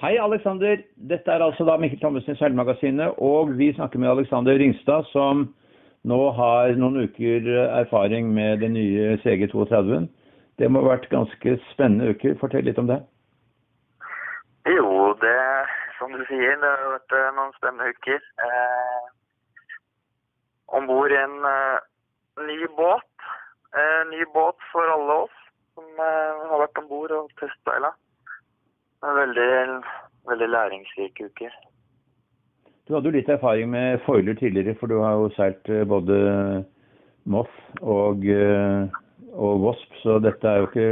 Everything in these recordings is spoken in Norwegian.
Hei, Alexander. Dette er altså da Mikkel Thommessen i Seilmagasinet, og vi snakker med Alexander Ringstad, som nå har noen uker erfaring med den nye CG32. Det må ha vært ganske spennende uker. Fortell litt om det. Jo, det som du sier, det har vært eh, noen spennende uker. Eh, Om bord en eh, ny båt. Eh, ny båt for alle oss som eh, har vært om bord og testseila. En veldig, veldig læringsrik uke. Du hadde jo litt erfaring med foiler tidligere, for du har jo seilt eh, både Moth og, eh, og Wasp, så dette er jo ikke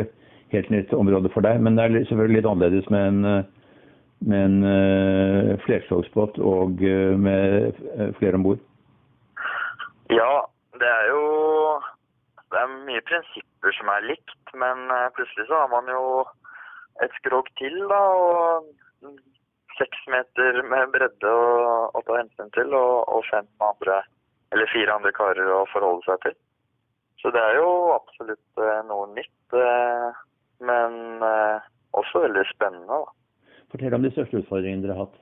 helt nytt område for deg. Men det er selvfølgelig litt annerledes med en, eh, med en uh, flerslagsbåt og eh, med eh, flere om bord. Ja, det er jo Det er mye prinsipper som er likt, men eh, plutselig så har man jo et skrog til, da, og seks meter med bredde å, ta hensyn til, og, og fem andre, eller fire andre karer å forholde seg til. Så det er jo absolutt eh, noe nytt, eh, men eh, også veldig spennende, da. Fortell om de største utfordringene dere har hatt.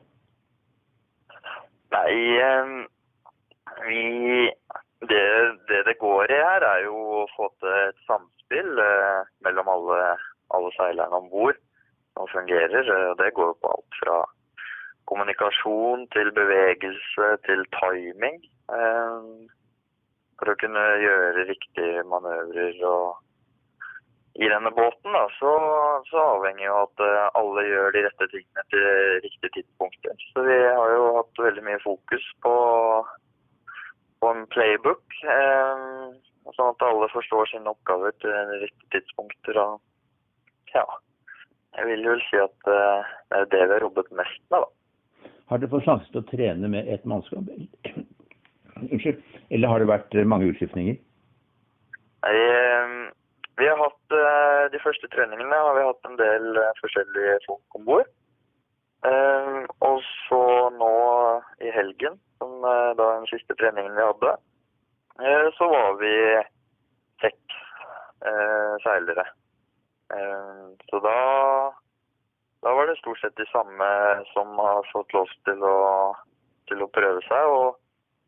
Nei, vi det, det det går i her, er jo å få til et samspill mellom alle, alle seilerne om bord fungerer. Eh, Det går på alt fra kommunikasjon til bevegelse til timing. eh, For å kunne gjøre riktige manøvrer og i denne båten da, så, så avhenger jo at eh, alle gjør de rette tingene til riktige tidspunkter. Så vi har jo hatt veldig mye fokus på, på en playbook, eh, sånn at alle forstår sine oppgaver til riktige tidspunkter. Og ja, jeg vil jo si at uh, det er det vi har jobbet mest med, da. Har dere fått sjanse til å trene med ett mannskap? Unnskyld. Eller har det vært eh, mange utskiftninger? Nei, eh, vi har hatt de første treningene har vi hatt en del forskjellige folk om bord. Og så nå i helgen, som da den siste treningen vi hadde, så var vi seks seilere. Eh, så da, da var det stort sett de samme som har fått lov til å, til å prøve seg. Og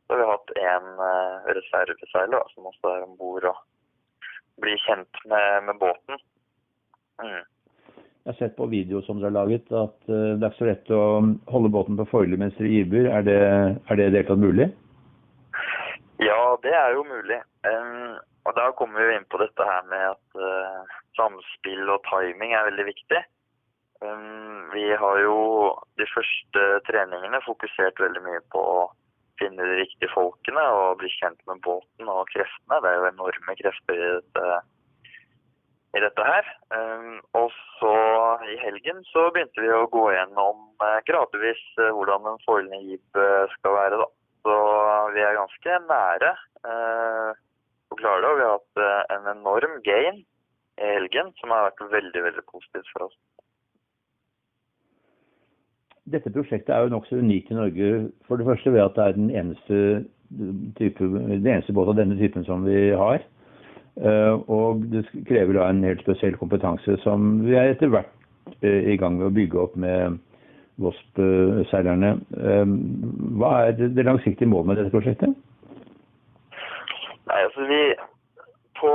så har vi hatt en eh, reserveseiler som også er om bord og blir kjent med, med båten. Mm. Jeg har sett på video som dere har laget at eh, det er ikke så lett å holde båten på foiler mens dere gyver. Er det, er det i det hele tatt mulig? Ja, det er jo mulig. Da kommer vi inn på dette her med at uh, samspill og timing er veldig viktig. Um, vi har jo de første treningene fokusert veldig mye på å finne de riktige folkene og bli kjent med båten og kreftene. Det er jo enorme krefter i dette, i dette her. Um, og så i helgen så begynte vi å gå gjennom uh, gradvis uh, hvordan en foilende jeep skal være, da. Så vi er ganske nære eh, å klare det. Og vi har hatt eh, en enorm gain i helgen som har vært veldig, veldig positivt for oss. Dette prosjektet er jo nokså unikt i Norge. For det første ved at det er den eneste, type, den eneste båt av denne typen som vi har. Eh, Og det krever da en helt spesiell kompetanse som vi er etter hvert eh, i gang med å bygge opp med Wasp-seilerne. Eh, Hva er det langsiktige målet med dette prosjektet? Nei, altså vi På,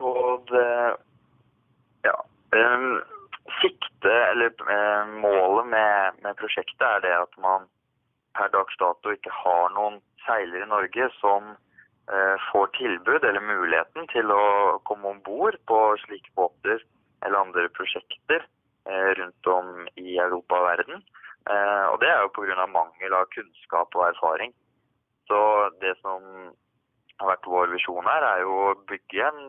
på det Ja. Um, sikte, eller eh, målet med, med prosjektet er det at man per dags dato ikke har noen seilere i Norge som uh, får tilbud eller muligheten til å komme om bord på slike båter eller andre prosjekter uh, rundt om i Europa og verden. Eh, og det er jo pga. mangel av kunnskap og erfaring. Så det som har vært vår visjon her, er jo å bygge en,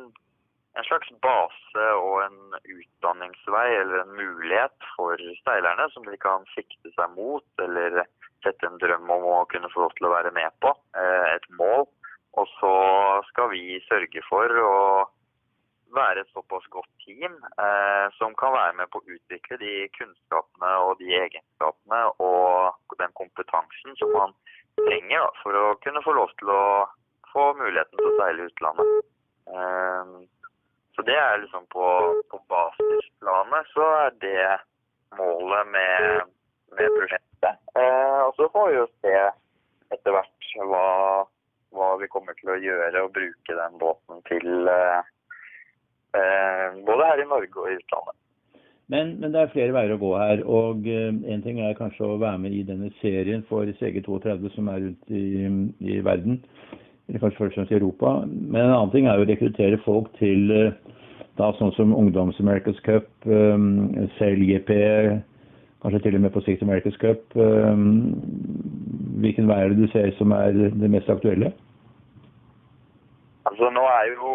en slags base og en utdanningsvei eller en mulighet for seilerne som de kan sikte seg mot, eller sette en drøm om å kunne få lov til å være med på. Eh, et mål. Og så skal vi sørge for å være et såpass godt team eh, som kan være med på å utvikle de kunnskapene og de egenskapene og den kompetansen som man trenger da, for å kunne få lov til å få muligheten til å seile utlandet. Eh, så det er liksom på, på basisplanet så er det målet med, med prosjektet. Eh, og så får vi jo se etter hvert hva, hva vi kommer til å gjøre og bruke den båten til. Eh, eh, både her i Norge og i utlandet. Men, men, det er flere veier å gå her. og Én uh, ting er kanskje å være med i denne serien for CG32 som er rundt i, i verden, først og fremst i Europa. Men en annen ting er jo å rekruttere folk til uh, da sånn som Ungdoms America's Cup, CLGP, kanskje til og med på sikt America's Cup. Um, hvilken vei er det du ser som er det mest aktuelle? Altså Nå er jo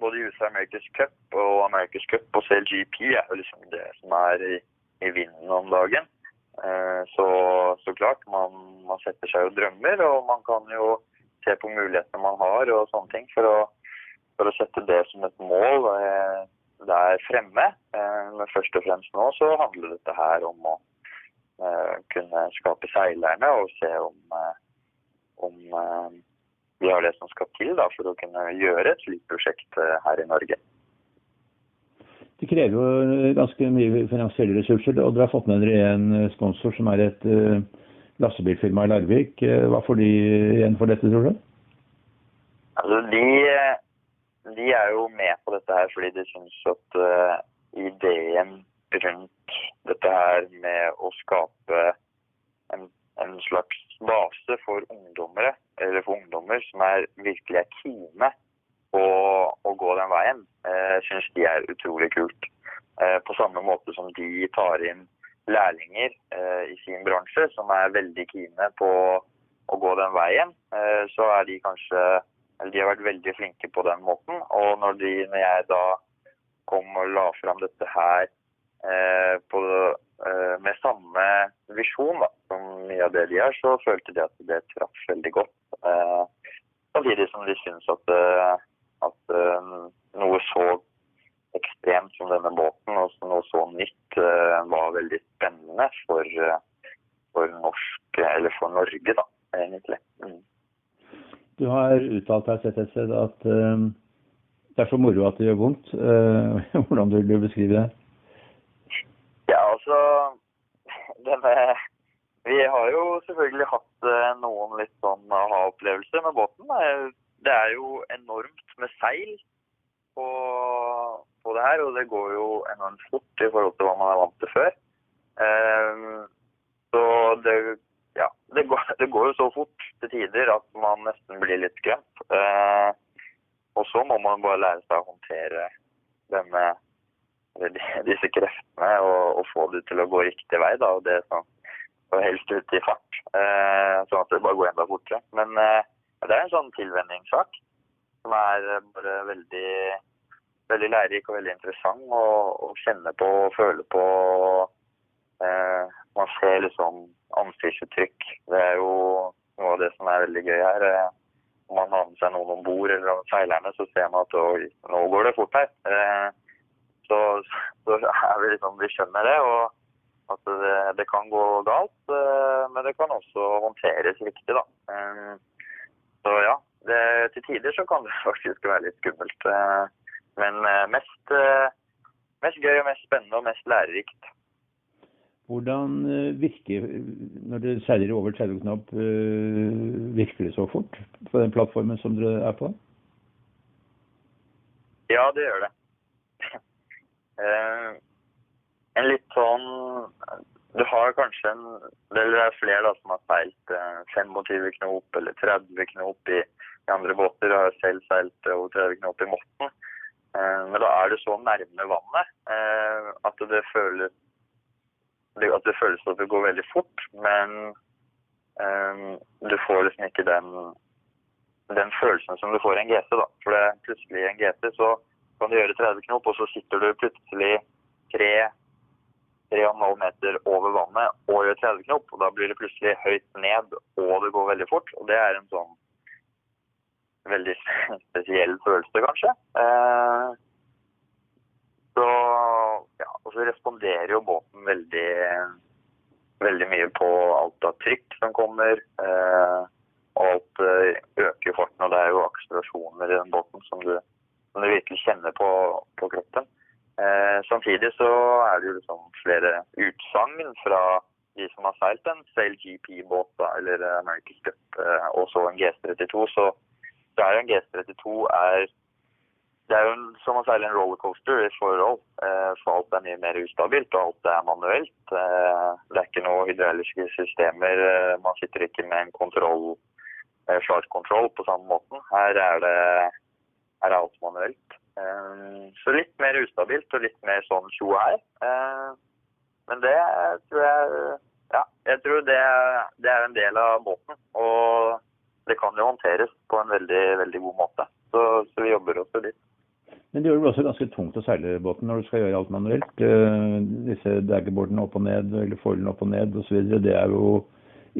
både USA America's Cup og America's Cup og CLGP er jo liksom det som er i, i vinden om dagen. Eh, så, så, klart, man, man, setter seg jo drømmer, og man kan jo se på mulighetene man har og sånne ting for å, for å sette det som et mål eh, der fremme. Eh, men først og fremst nå så handler dette her om å eh, kunne skape seilerne og se om, om vi har det som skal til da, for å kunne gjøre et slikt prosjekt her i Norge. Det krever jo ganske mye finansielle ressurser, og dere har fått med dere en sponsor som er et uh, lastebilfirma i Larvik. Eh, hva får de igjen for dette, tror du? Altså, de, de, er jo med på dette her fordi de syns at uh, ideen rundt dette her med å skape en, en slags base for ungdommere, eller for ungdommer som er virkelig er kine på å gå den veien, uh, syns de er utrolig kult. Uh, på samme måte som de tar inn lærlinger eh, i sin bransje som er veldig kine på å gå den veien, eh, så er de kanskje eller de har vært veldig flinke på den måten. Og når, de, når jeg da kom og la fram dette her eh, på, med samme visjon da, som mye av det de har, så følte de at det traff veldig godt. Samtidig som de syns at, at noe så ekstremt som denne båten, og noe så nytt, for, for norsk, eller for Norge, da, egentlig. Mm. Du har uttalt her sett et sted at uh, det er så moro at det gjør vondt. Uh, hvordan vil du beskrive det? Ja, altså denne vi har jo selvfølgelig hatt uh, noen litt sånn aha-opplevelser med båten. Det er jo enormt med seil på, på, det her, og det går jo enormt fort i forhold til hva man er vant til før. Um, så det, ja, det går, det går, jo så fort til tider at man nesten blir litt skremt. Uh, og så må man bare lære seg å håndtere denne, disse kreftene og, og, få det til å gå riktig vei. Da, og det sånn og helst ut i fart, eh, sånn at det bare går enda fortere. Men eh, det er en sånn tilvenningssak som er eh, bare veldig, veldig lærerik og veldig interessant å, å kjenne på og føle på. Eh, man ser liksom ansiktsuttrykk. Det er jo noe av det som er veldig gøy her. Eh, om man har med seg noen om bord eller seilerne, så ser man at nå går det fort her. Eh, så, så er vi liksom, vi skjønner det. og at det, det, kan gå galt, eh, men det kan også håndteres riktig. da. Eh, så ja, det, til tider så kan det faktisk være litt skummelt. Eh, men mest, mest gøy og mest spennende og mest lærerikt. Hvordan virker når dere seiler over 30 knop, virker det så fort på den plattformen som dere er på? Ja, det gjør det. en litt sånn Du har kanskje en Eller det er flere da, som har seilt 25 eh, knop eller 30 knop i, i andre båter. Jeg har selv seilt over 30 knop i Motten. Eh, men da er du så nærme vannet eh, at det føles at det føles at det går veldig fort. Men du får liksom ikke den, den følelsen som du får i en GT. da. For det, plutselig i en GT så kan du gjøre 30 knop, og så sitter du plutselig 3,5 meter over vannet og gjør 30 knop. og Da blir det plutselig høyt ned, og det går veldig fort. og Det er en sånn veldig spesiell følelse, kanskje. Eh, og så responderer jo båten veldig, veldig mye på alt av trykk som kommer. Eh, og alt eh, øker farten, og det er jo akselerasjoner i den båten som du, som du virkelig kjenner på, på kroppen. Eh, samtidig så er det jo liksom flere utsagn fra de som har seilt en Sail GP-båt, eller American Cup, eh, og så en GS32. Så så er jo en GS32 er det er jo en, som å seile en rollercoaster i forhold. Eh, for alt er mye mer ustabilt, og alt er manuelt. Eh, det er ikke noe hydrauliske systemer. Eh, man sitter ikke med en kontroll, eh, flight på samme måten. Her er det her er alt manuelt. Eh, så litt mer ustabilt og litt mer sånn tjo her. Eh, men det tror jeg Ja, jeg tror det, det er en del av båten. Og det kan jo håndteres på en veldig, veldig god måte. Så, så vi jobber også dit. Men det gjør det også ganske tungt å seile båten når du skal gjøre alt manuelt. Uh, disse daggerboardene opp og ned, eller foilene opp og ned osv. Det er jo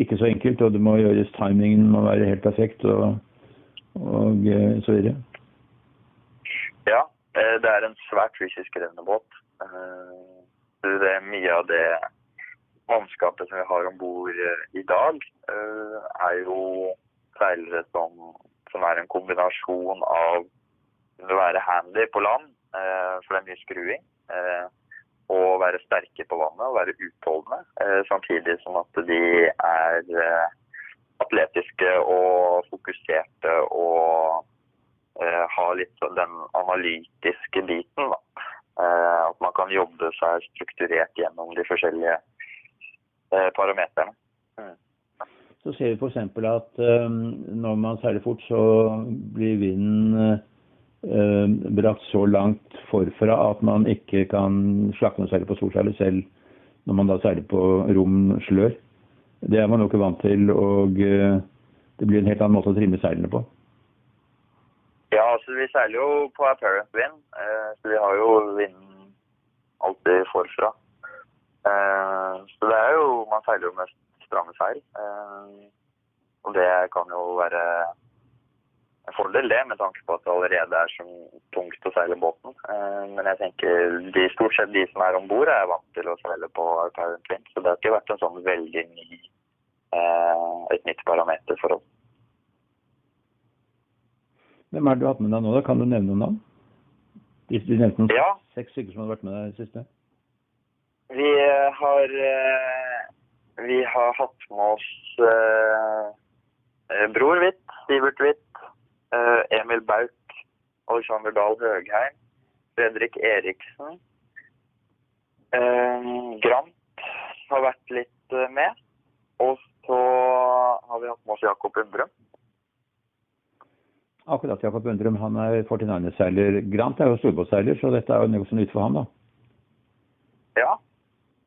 ikke så enkelt. Og det må gjøres timingen må være helt perfekt og, og uh, så videre. Ja, eh, det er en svært fysisk krevende båt. Det er mye av det mannskapet som vi har om bord i dag, er jo seilere som, som er en kombinasjon av kunne være handy på land, eh, for det er mye skruing. Eh, og være sterke på vannet og være utholdende. Eh, samtidig som at de er atletiske og fokuserte og har litt sånn den analytiske biten. Da. At man kan jobbe seg strukturert gjennom de forskjellige parameterne. Mm. Så ser vi f.eks. at når man seiler fort, så blir vinden brakt så langt forfra at man ikke kan slakke noe særlig på storseiler selv når man da seiler på rom slør. Det er man jo ikke vant til, og eh, det blir en helt annen måte å trimme seilene på. Ja, altså vi seiler jo på apparent vind, eh, så vi har jo vinden alltid forfra. Så det er jo Man seiler jo med stramme seil. Og det kan jo være en fordel, det, med tanke på at det allerede er så tungt å seile båten. Eh, men jeg tenker de, stort sett de som er om bord, er vant til å seile på Parent Wind. Så det har ikke vært en sånn veldig ny, eh, et nytt parameter for oss. Hvem er det du har hatt med deg nå? da? Kan du nevne noen navn? Du nevnte noen ja. seks stykker som har vært med deg i det siste. Vi har, eh, vi har hatt med oss Bror Hvitt, Sivert Hvitt, Eh, Emil Bauk, Alexander Dahl Høgheim, Fredrik Eriksen. Eh, Grant har vært litt eh, med. Og så har vi hatt med oss Jakob Undrum. Akkurat Jakob Undrum. Han er 49-seiler. Grant er jo storbåtseiler, så dette er jo noe som nytt for han, da. Ja.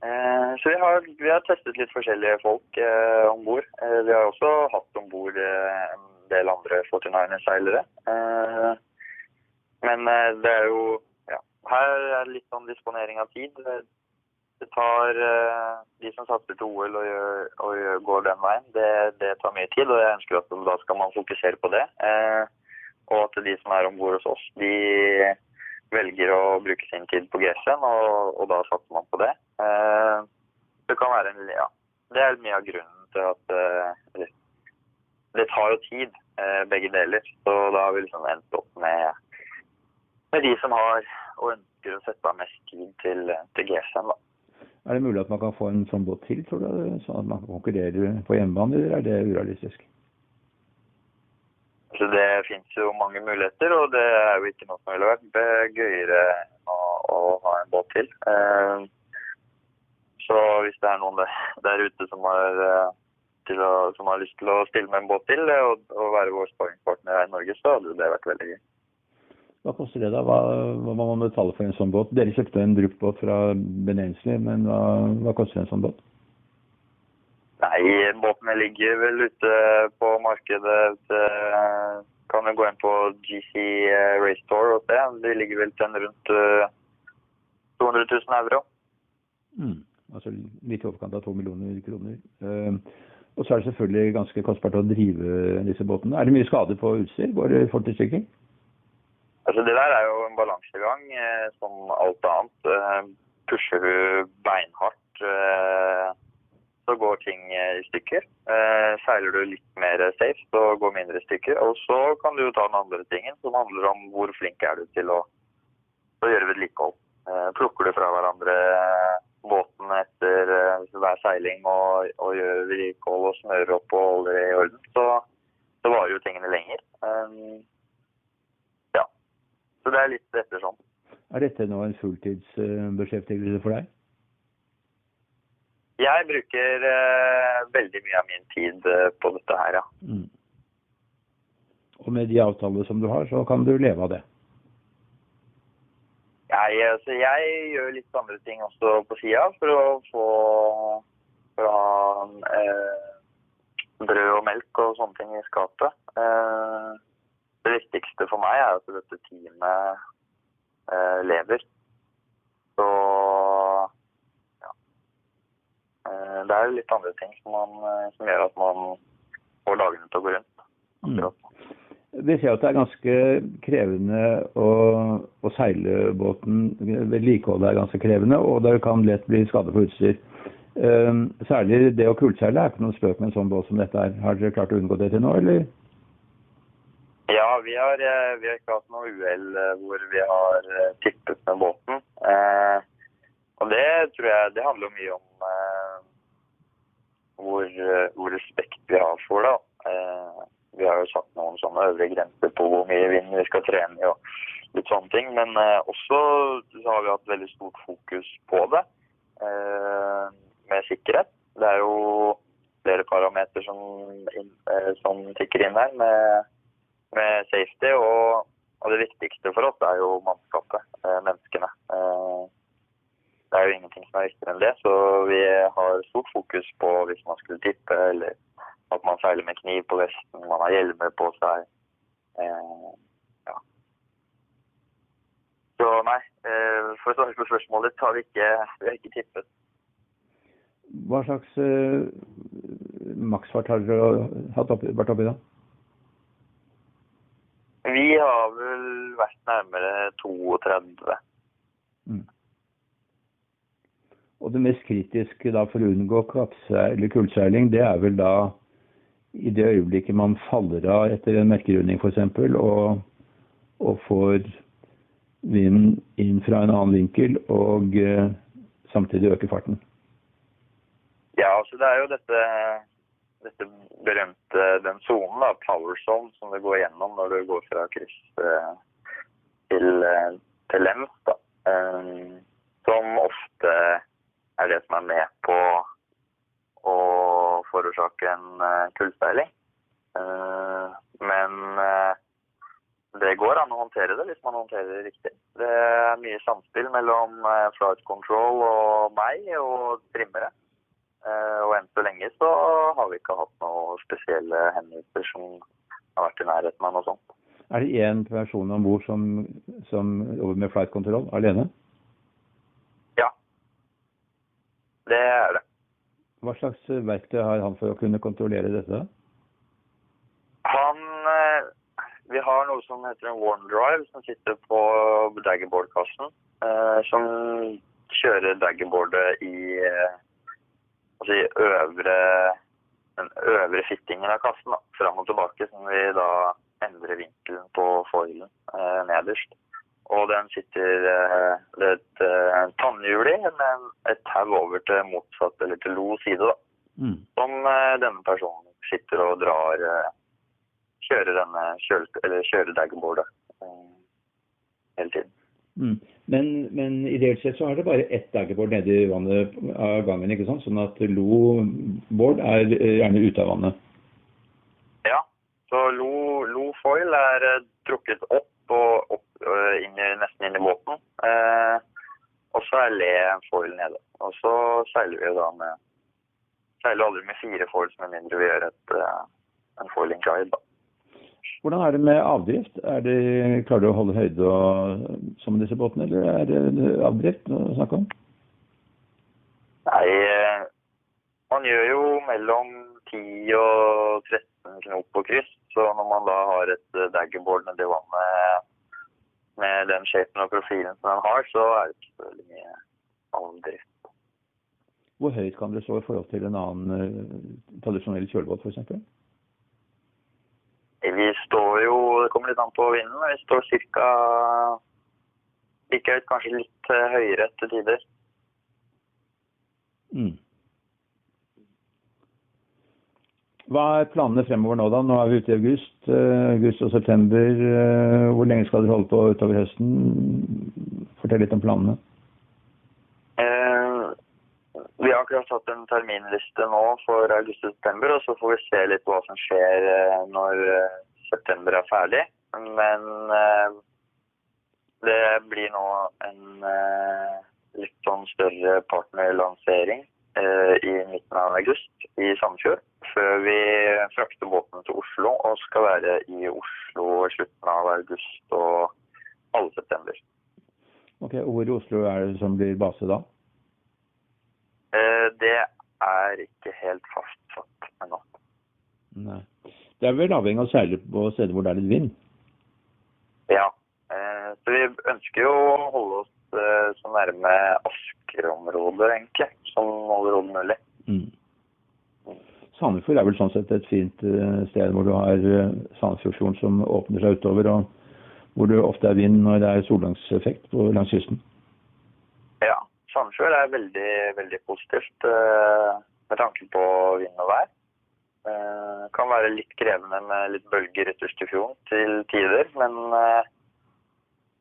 Eh, så vi har, vi har, testet litt forskjellige folk eh, om bord. Eh, vi har også hatt om bord eh, del andre 49er-seilere. Eh, men eh, det er jo ja, Her er det litt sånn disponering av tid. Det tar eh, De som satser til OL og, gjør, og går den veien, det, det, tar mye tid. Og jeg ønsker at da skal man fokusere på det. Og at de som er om bord hos oss, de velger å bruke sin tid på GS-en, og, og, da satser man på det. Det kan være en Ja. Det er mye av grunnen til at det tar jo tid, eh, begge deler. Så da har vi liksom endt opp med, med de som har og ønsker å sette av mest tid til, til GCM, da. Er det mulig at man kan få en sånn båt til, tror du? Sånn at man kan konkurrere på hjemmebane, eller er det urealistisk? Så Det finnes jo mange muligheter, og det er jo ikke noe som ville vært gøyere å, å ha en båt til. Eh, så hvis det er noen der ute som har eh, å, som har lyst til å stille med en båt til og, og være vår sparringspartner her i Norge, så hadde det vært veldig gøy. Hva koster det da? Hva, hva må man betale for en sånn båt? Dere kjøpte en brukt båt fra Benensli, men hva, hva, koster en sånn båt? Nei, båtene ligger vel ute på markedet. Det kan jo gå inn på GC eh, Race Tour og se. De ligger vel til en rundt 200 eh, 000 euro. Mm, altså litt i overkant av to millioner kroner. Uh, og så er det selvfølgelig ganske kostbart å drive disse båtene. Er det mye skade på utstyr? Går det fort i stykker? Altså, det der er jo en balansegang eh, som alt annet. Eh, pusher du beinhardt, eh, så går ting i stykker. Seiler du litt mer safe, så går mindre i stykker. Og så kan du jo ta den andre tingen, som handler om hvor flink er du til å, å gjøre vedlikehold. eh, plukker du fra hverandre båten etter eh, hver seiling og, og gjør vedlikehold og smører opp og holder det i orden, så, så varer jo tingene lenger. Um, ja. Så det er litt ettersom. Er dette nå en fulltidsbeskjeftigelse for deg? Jeg bruker uh, veldig mye av min tid eh, på dette her, ja. Mm. Og med de avtaler som du har, så kan du leve av det? Jeg, altså, jeg gjør litt andre ting også på sida for å få for å ha eh, brød og melk og sånne ting i skapet. Eh, det viktigste for meg er at dette teamet eh, lever. Så ja. Eh, det er jo litt andre ting som, man, eh, som, gjør at man får dagene til å gå rundt. Mm. Vi ser at det er ganske krevende å, å seile båten. Vedlikeholdet er ganske krevende, og det kan lett bli skade på utstyr. Um, særlig det å kullseile er ikke noen spøk med en sånn båt som dette er. Har dere klart å unngå det til nå, eller? Ja, vi har, eh, vi har ikke hatt noe uhell eh, hvor vi har tippet med båten. Eh, og det tror jeg det handler mye om eh, hvor, hvor, respekt vi har for det. Vi har jo satt noen sånne øvre grenser på hvor mye vind vi skal trene i og litt sånne ting. Men eh, også så har vi hatt veldig stort fokus på det eh, med sikkerhet. Det er jo flere parametere som, eh, som tikker inn her med, med safety. Og, og, det viktigste for oss er jo mannskapet, eh, menneskene. Eh, det er jo ingenting som er viktigere enn det, så vi har stort fokus på hvis man skulle tippe eller at man seiler med kniv på vesten, man har hjelmer på seg. Eh, ja. Så nei, eh, for å svare på spørsmålet ditt, har vi ikke, vi har ikke tippet. Hva slags eh, maksfart har dere hatt opp, vært oppi da? Vi har vel vært nærmere 32. Mm. Og det mest kritiske da for å unngå eller kullseiling, det er vel da i det øyeblikket man faller av etter en merkerunding f.eks. Og, og får vinden inn fra en annen vinkel og eh, samtidig øker farten? Ja, altså det er jo dette, dette berømte den sonen, power zone, som du går gjennom når du går fra kryss uh, til, uh, til lems. da. Um, som ofte er det som er med på å forårsake en uh, kullseiling. Uh, men uh, det går an å håndtere det hvis man håndterer det riktig. Det er mye samspill mellom flight control og meg og trimmere. og enn så lenge så har vi ikke hatt noen spesielle hendelser som har vært i nærheten av noe sånt. Er det én person om bord som, som jobber med flight control alene? Ja. Det er det. Hva slags verktøy har han for å kunne kontrollere dette? Han eh, Vi har noe som heter en warm drive, som sitter på daggerboardkassen. Eh, som kjører daggerboardet i eh, altså i øvre, den øvre fittingen av kassen. Fram og tilbake, som vi da endrer vinkelen på foilen nederst. Og den sitter eh, det er et uh, tannhjul i med et tau over til motsatt, eller til lo side, da. Mm. Som uh, denne personen sitter og drar Kjører denne kjøl, eller kjører dagboardet hele tiden. Mm. Men, men, ideelt sett så er det bare ett daggerboard nedi vannet av gangen, ikke sant? Sånn at lo-board er gjerne ute av vannet. Ja, så lo-foil er trukket opp og opp Øh, inn i, nesten inn i båten. Eh, og så er le foil nede. Og så seiler vi da med Seiler aldri med fire foil, med mindre vi gjør et, uh, en foiling guide, da. Hvordan er det med avdrift? Det, klarer du å holde høyde og, som disse båtene, eller er det avdrift å snakke om? Nei, eh, man gjør jo mellom 10 og 13 knop på kryss. Så når man da har et daggerboard nedi vannet med den shapen og profilen som den har, så er det ikke så mye avdrift. Hvor høyt kan dere stå i forhold til en annen uh, tradisjonell kjølebåt f.eks.? Vi står jo, det kommer litt an på vinden, vi står ca. Sikkerhet kanskje litt eh, høyere til tider. Mm. Hva er planene fremover nå, da? Nå er vi ute i august. eh, august og september. hvor lenge skal dere holde på utover høsten? Fortell litt om planene. Eh, vi har akkurat satt en terminliste nå for august og september, og så får vi se litt hva som skjer eh, når eh, september er ferdig. Men eh, det blir nå en litt sånn større partnerlansering i midten av august i Sandefjord. Før vi frakter båten til Oslo og skal være i Oslo i slutten av august og halve september. Ok, Hvor i Oslo er det som blir base da? Eh, det er ikke helt fastsatt ennå. Nei. Det er vel avhengig av å seile på steder hvor det er litt vind? Ja. Eh, så vi ønsker jo å holde oss eh, så nærme Asker-området, egentlig, som overhodet mulig. Mm. Sandefjord er vel sånn sett et fint sted hvor du har Sandefjordfjorden som åpner seg utover, og hvor det ofte er vind når det er solgangseffekt langs kysten. Sandefjord er veldig, veldig positivt eh, med tanke på vind og vær. Eh, kan være litt krevende med litt bølger ytterst i fjorden til tider, men eh,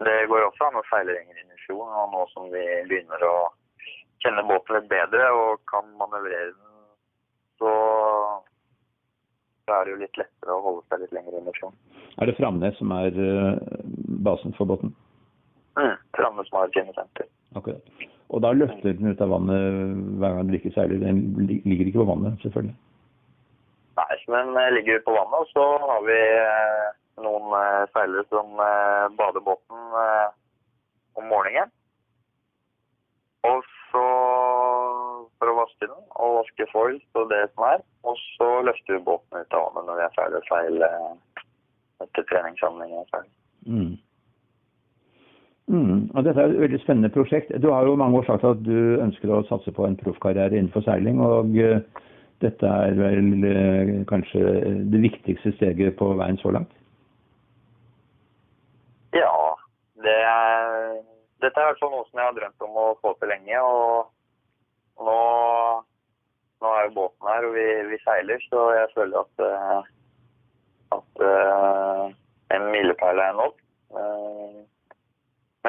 det går også an å seile lenger inn i fjorden. Og nå som vi begynner å kjenne båten litt bedre og kan manøvrere den, så, så er det jo litt lettere å holde seg litt lenger inn i fjorden. Er det Framnes som er basen for båten? Mm. Framnes maritime senter. Akkurat. Og da løfter den ut av vannet hver gang du ikke seiler. Den ligger ikke på vannet, selvfølgelig. Nei, men den eh, ligger på vannet, og så har vi eh, noen eh, seilere som bader båten om morgenen. Og så for å vaske den og vaske foil og det som er. Og så løfter vi båten ut av vannet når vi er ferdig å seile etter treningssamlingen. Mm. Mm. Og dette er et veldig spennende prosjekt. Du har jo mange år sagt at du ønsker å satse på en proffkarriere innenfor seiling. og eh, dette er vel eh, kanskje det viktigste steget på veien så langt? Ja, det er, dette er noe som jeg har drømt om å få til lenge. Og nå, nå er jo båten her, og vi, vi seiler, så jeg føler at, eh, at en milepæl er nådd.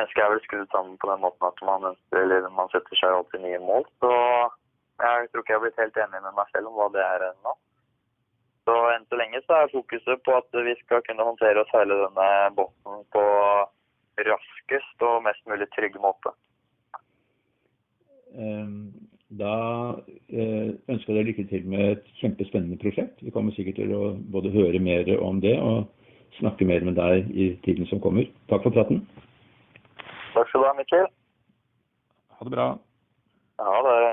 Mennesket er vel skrudd sammen på den måten at man, ønsker, man setter seg alltid nye mål. Så jeg tror ikke jeg har blitt helt enig med meg selv om hva det er ennå. Så enn så lenge så er fokuset på at vi skal kunne håndtere og seile denne båten på raskest og mest mulig trygg måte. Eh, Da eh, ønsker jeg deg lykke til med et kjempespennende prosjekt. Vi kommer sikkert til å både høre mer om det og snakke mer med deg i tiden som kommer. Takk for praten. Takk skal du ha, Mikkel. Ha det bra. Ja, det er